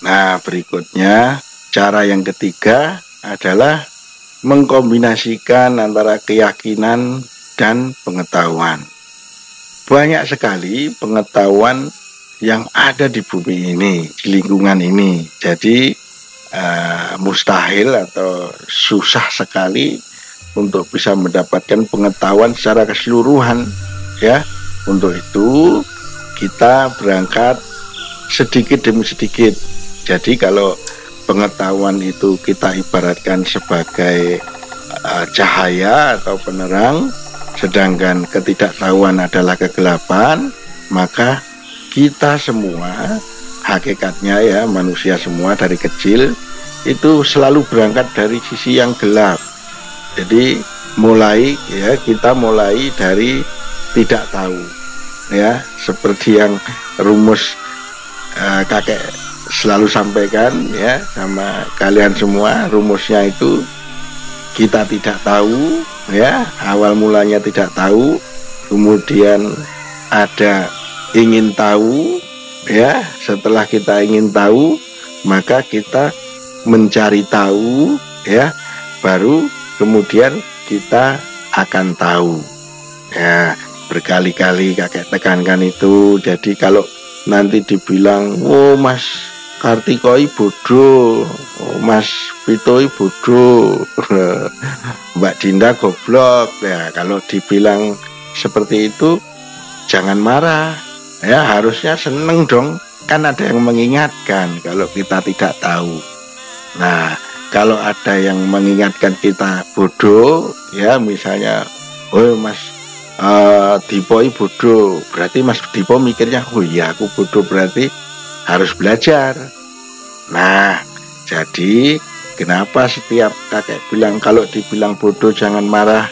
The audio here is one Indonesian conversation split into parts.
Nah, berikutnya cara yang ketiga adalah mengkombinasikan antara keyakinan dan pengetahuan. Banyak sekali pengetahuan yang ada di bumi ini, di lingkungan ini. Jadi uh, mustahil atau susah sekali untuk bisa mendapatkan pengetahuan secara keseluruhan ya. Untuk itu kita berangkat sedikit demi sedikit. Jadi kalau pengetahuan itu kita ibaratkan sebagai uh, cahaya atau penerang, sedangkan ketidaktahuan adalah kegelapan, maka kita semua hakikatnya ya manusia semua dari kecil itu selalu berangkat dari sisi yang gelap. Jadi mulai ya kita mulai dari tidak tahu ya seperti yang rumus uh, kakek selalu sampaikan ya sama kalian semua rumusnya itu kita tidak tahu ya awal mulanya tidak tahu kemudian ada ingin tahu ya setelah kita ingin tahu maka kita mencari tahu ya baru kemudian kita akan tahu. Ya berkali-kali kakek tekankan itu. Jadi kalau nanti dibilang oh mas Kartikoi bodoh oh, mas Pitoi Mbak Dinda goblok. Ya kalau dibilang seperti itu jangan marah. Ya harusnya seneng dong. Kan ada yang mengingatkan kalau kita tidak tahu. Nah kalau ada yang mengingatkan kita bodoh ya misalnya oh mas uh, Dipo bodoh berarti Mas Dipo mikirnya oh iya aku bodoh berarti harus belajar. Nah jadi kenapa setiap kakek bilang kalau dibilang bodoh jangan marah?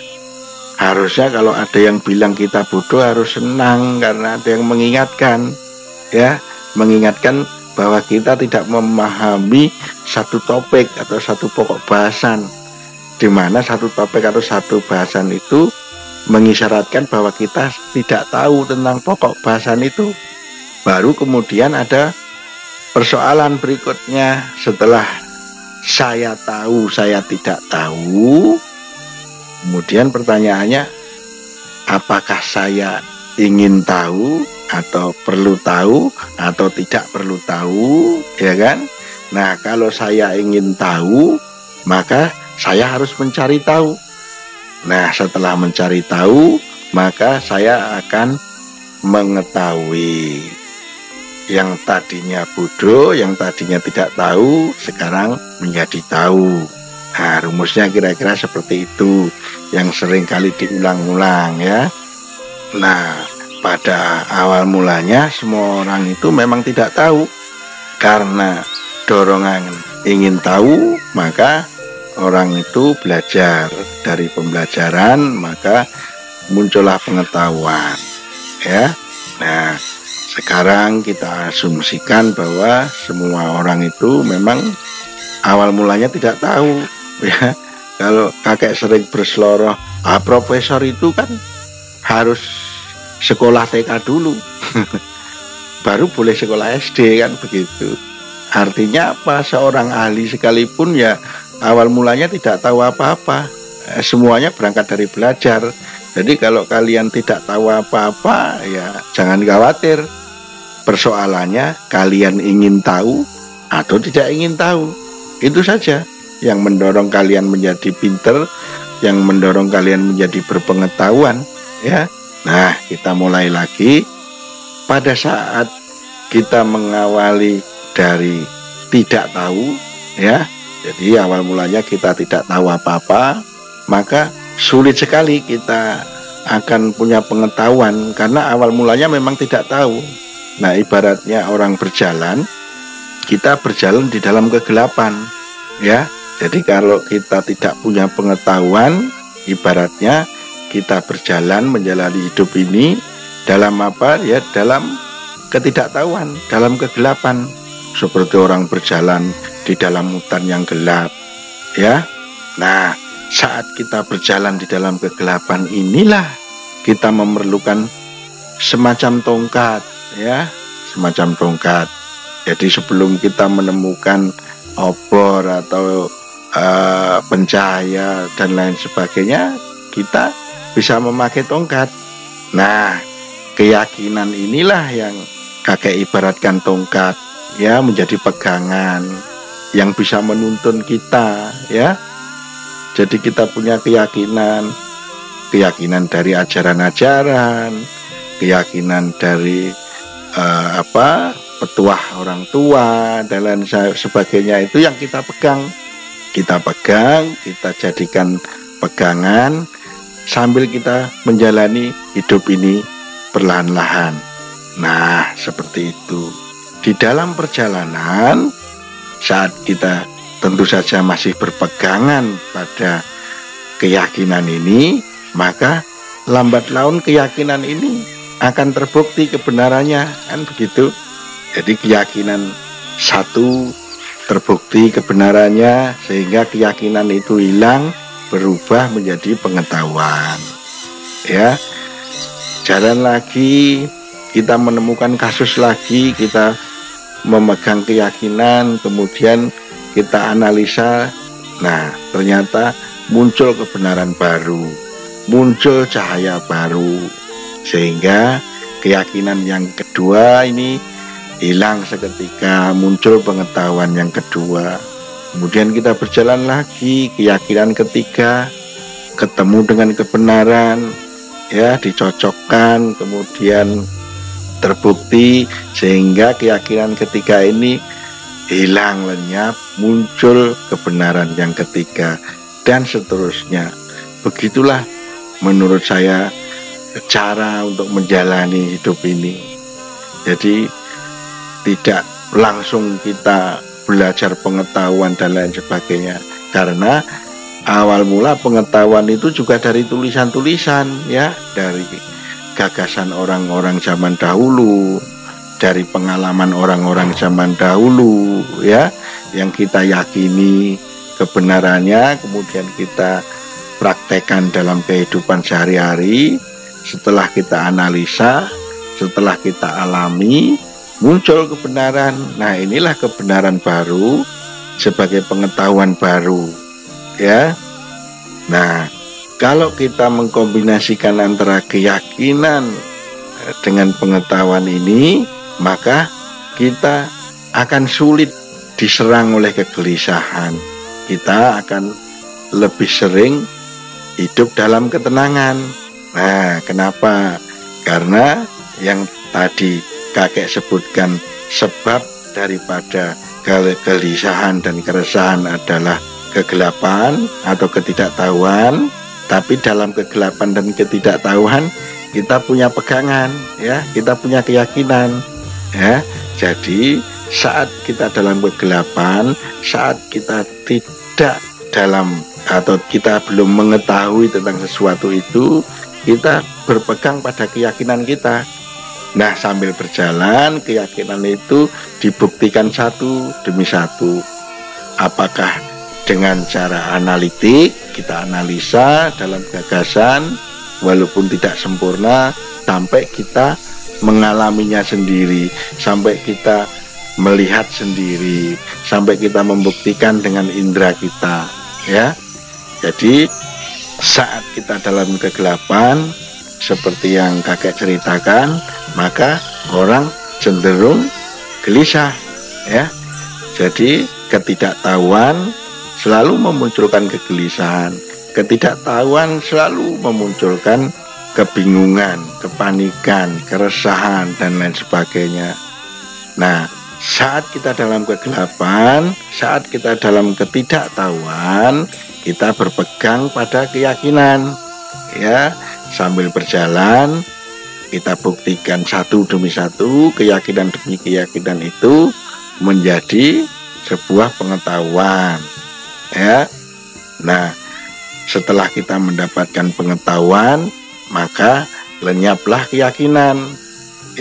Harusnya kalau ada yang bilang kita bodoh harus senang karena ada yang mengingatkan ya. Mengingatkan bahwa kita tidak memahami satu topik atau satu pokok bahasan. Di mana satu topik atau satu bahasan itu mengisyaratkan bahwa kita tidak tahu tentang pokok bahasan itu. Baru kemudian ada persoalan berikutnya setelah saya tahu, saya tidak tahu. Kemudian pertanyaannya, apakah saya ingin tahu atau perlu tahu atau tidak perlu tahu, ya kan? Nah, kalau saya ingin tahu, maka saya harus mencari tahu. Nah, setelah mencari tahu, maka saya akan mengetahui yang tadinya bodoh, yang tadinya tidak tahu, sekarang menjadi tahu. Nah, rumusnya kira-kira seperti itu yang sering kali diulang-ulang ya. Nah, pada awal mulanya semua orang itu memang tidak tahu karena dorongan ingin tahu, maka orang itu belajar dari pembelajaran maka muncullah pengetahuan ya nah sekarang kita asumsikan bahwa semua orang itu memang awal mulanya tidak tahu ya. Kalau kakek sering berseloroh ah profesor itu kan harus sekolah TK dulu. Baru boleh sekolah SD kan begitu. Artinya apa? Seorang ahli sekalipun ya awal mulanya tidak tahu apa-apa. Eh, semuanya berangkat dari belajar. Jadi kalau kalian tidak tahu apa-apa ya jangan khawatir persoalannya kalian ingin tahu atau tidak ingin tahu? Itu saja yang mendorong kalian menjadi pinter yang mendorong kalian menjadi berpengetahuan ya. Nah kita mulai lagi. Pada saat kita mengawali dari tidak tahu ya jadi awal mulanya kita tidak tahu apa-apa, maka sulit sekali kita akan punya pengetahuan karena awal mulanya memang tidak tahu. Nah, ibaratnya orang berjalan, kita berjalan di dalam kegelapan, ya. Jadi kalau kita tidak punya pengetahuan, ibaratnya kita berjalan menjalani hidup ini dalam apa? Ya, dalam ketidaktahuan, dalam kegelapan. Seperti orang berjalan di dalam hutan yang gelap ya nah saat kita berjalan di dalam kegelapan inilah kita memerlukan semacam tongkat ya semacam tongkat Jadi sebelum kita menemukan obor atau uh, pencahaya dan lain sebagainya, kita bisa memakai tongkat. Nah, keyakinan inilah yang kakek ibaratkan tongkat ya menjadi pegangan yang bisa menuntun kita ya. Jadi kita punya keyakinan, keyakinan dari ajaran-ajaran, keyakinan dari uh, apa petuah orang tua dan lain sebagainya. Itu yang kita pegang. Kita pegang kita jadikan pegangan sambil kita menjalani hidup ini perlahan-lahan. Nah seperti itu. Di dalam perjalanan saat kita tentu saja masih berpegangan pada keyakinan ini maka lambat laun keyakinan ini akan terbukti kebenarannya kan begitu? Jadi keyakinan satu terbukti kebenarannya sehingga keyakinan itu hilang berubah menjadi pengetahuan. Ya jalan lagi kita menemukan kasus lagi kita memegang keyakinan kemudian kita analisa. Nah ternyata muncul kebenaran baru muncul cahaya baru sehingga keyakinan yang kedua ini hilang seketika muncul pengetahuan yang kedua. Kemudian kita berjalan lagi keyakinan ketiga ketemu dengan kebenaran ya dicocokkan kemudian terbukti sehingga keyakinan ketiga ini hilang lenyap muncul kebenaran yang ketiga dan seterusnya. Begitulah menurut saya cara untuk menjalani hidup ini. Jadi tidak langsung kita belajar pengetahuan dan lain sebagainya. Karena awal mula pengetahuan itu juga dari tulisan-tulisan ya. Dari gagasan orang-orang zaman dahulu dari pengalaman orang-orang zaman dahulu ya. Yang kita yakini kebenarannya kemudian kita praktekkan dalam kehidupan sehari-hari setelah kita analisa, setelah kita alami, muncul kebenaran. Nah, inilah kebenaran baru sebagai pengetahuan baru. Ya. Nah, kalau kita mengkombinasikan antara keyakinan eh, dengan pengetahuan ini, maka kita akan sulit diserang oleh kegelisahan. Kita akan lebih sering hidup dalam ketenangan Nah, kenapa? Karena yang tadi kakek sebutkan sebab daripada kegelisahan dan keresahan adalah kegelapan atau ketidaktahuan, tapi dalam kegelapan dan ketidaktahuan kita punya pegangan ya, kita punya keyakinan ya. Jadi saat kita dalam kegelapan, saat kita tidak dalam atau kita belum mengetahui tentang sesuatu itu, kita berpegang pada keyakinan kita. Nah, sambil berjalan, keyakinan itu dibuktikan satu demi satu. Apakah dengan cara analitik, kita analisa dalam gagasan, walaupun tidak sempurna, sampai kita mengalaminya sendiri, sampai kita melihat sendiri, sampai kita membuktikan dengan indera kita, ya. Jadi saat kita dalam kegelapan seperti yang kakek ceritakan maka orang cenderung gelisah ya. Jadi ketidaktahuan selalu memunculkan kegelisahan. Ketidaktahuan selalu memunculkan kebingungan kepanikan keresahan dan lain sebagainya. Nah saat kita dalam kegelapan saat kita dalam ketidaktahuan kita berpegang pada keyakinan ya. Sambil berjalan kita buktikan satu demi satu keyakinan demi keyakinan itu menjadi sebuah pengetahuan ya. Nah setelah kita mendapatkan pengetahuan maka lenyaplah keyakinan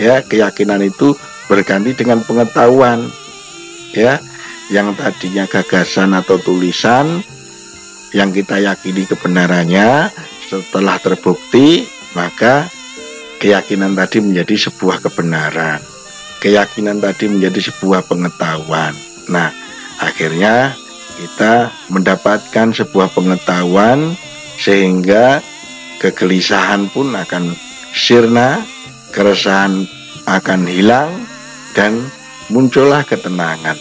ya. Keyakinan itu berganti dengan pengetahuan ya. Yang tadinya gagasan atau tulisan yang kita yakini kebenarannya setelah terbukti maka keyakinan tadi menjadi sebuah kebenaran keyakinan tadi menjadi sebuah pengetahuan. Nah, akhirnya kita mendapatkan sebuah pengetahuan sehingga kegelisahan pun akan sirna, keresahan akan hilang dan muncullah ketenangan.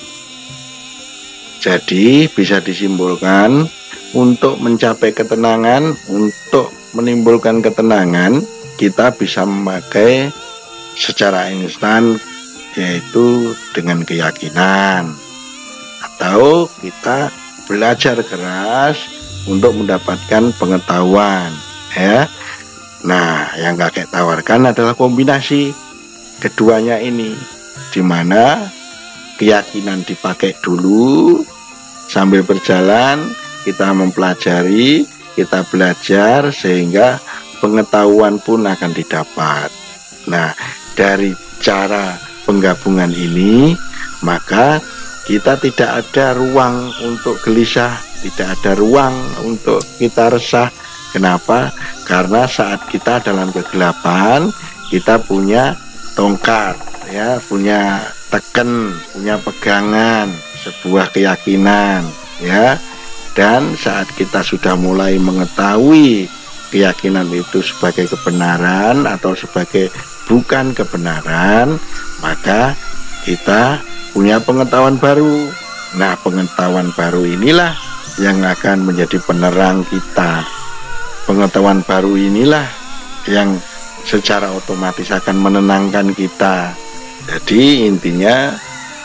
Jadi bisa disimpulkan untuk mencapai ketenangan, untuk menimbulkan ketenangan, kita bisa memakai secara instan yaitu dengan keyakinan atau kita belajar keras untuk mendapatkan pengetahuan ya. Nah, yang kakek tawarkan adalah kombinasi keduanya ini di mana keyakinan dipakai dulu sambil berjalan kita mempelajari, kita belajar sehingga pengetahuan pun akan didapat. Nah, dari cara penggabungan ini, maka kita tidak ada ruang untuk gelisah, tidak ada ruang untuk kita resah. Kenapa? Karena saat kita dalam kegelapan, kita punya tongkat, ya, punya teken, punya pegangan, sebuah keyakinan, ya. Dan saat kita sudah mulai mengetahui keyakinan itu sebagai kebenaran atau sebagai bukan kebenaran, maka kita punya pengetahuan baru. Nah, pengetahuan baru inilah yang akan menjadi penerang kita. Pengetahuan baru inilah yang secara otomatis akan menenangkan kita. Jadi intinya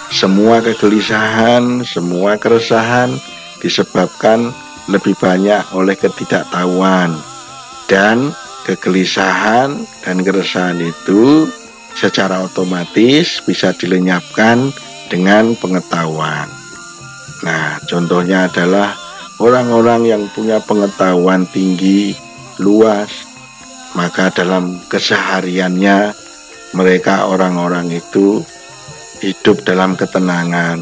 semua kegelisahan, semua keresahan disebabkan lebih banyak oleh ketidaktahuan dan kegelisahan dan keresahan itu secara otomatis bisa dilenyapkan dengan pengetahuan. Nah, contohnya adalah orang-orang yang punya pengetahuan tinggi, luas, maka dalam kesehariannya mereka orang-orang itu hidup dalam ketenangan.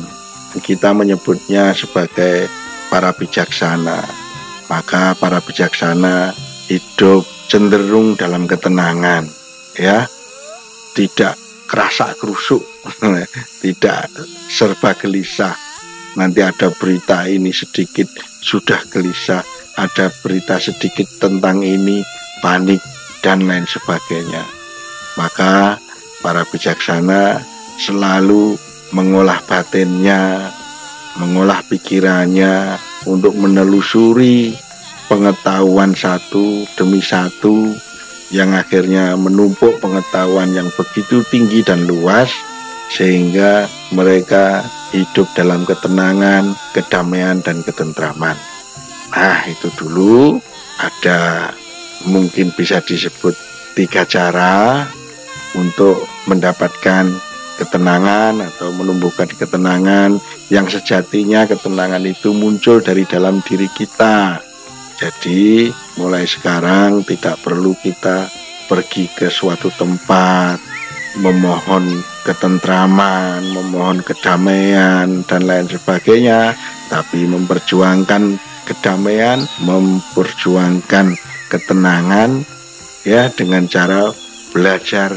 Kita menyebutnya sebagai para bijaksana. Maka para bijaksana hidup cenderung dalam ketenangan ya. Tidak kerasa kerusuk tidak serba gelisah. Nanti ada berita ini sedikit sudah gelisah ada berita sedikit tentang ini panik dan lain sebagainya. Maka para bijaksana selalu mengolah batinnya mengolah pikirannya untuk menelusuri pengetahuan satu demi satu yang akhirnya menumpuk pengetahuan yang begitu tinggi dan luas sehingga mereka hidup dalam ketenangan, kedamaian dan ketentraman. Nah, itu dulu ada mungkin bisa disebut tiga cara untuk mendapatkan ketenangan atau menumbuhkan ketenangan yang sejatinya ketenangan itu muncul dari dalam diri kita. Jadi mulai sekarang tidak perlu kita pergi ke suatu tempat memohon ketentraman, memohon kedamaian dan lain sebagainya, tapi memperjuangkan kedamaian, memperjuangkan ketenangan ya dengan cara belajar,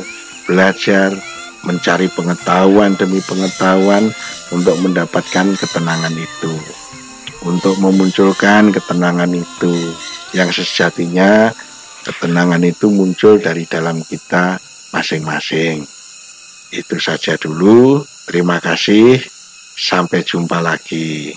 belajar, mencari pengetahuan demi pengetahuan untuk mendapatkan ketenangan itu untuk memunculkan ketenangan itu yang sejatinya ketenangan itu muncul dari dalam kita masing-masing. Itu saja dulu. Terima kasih. Sampai jumpa lagi.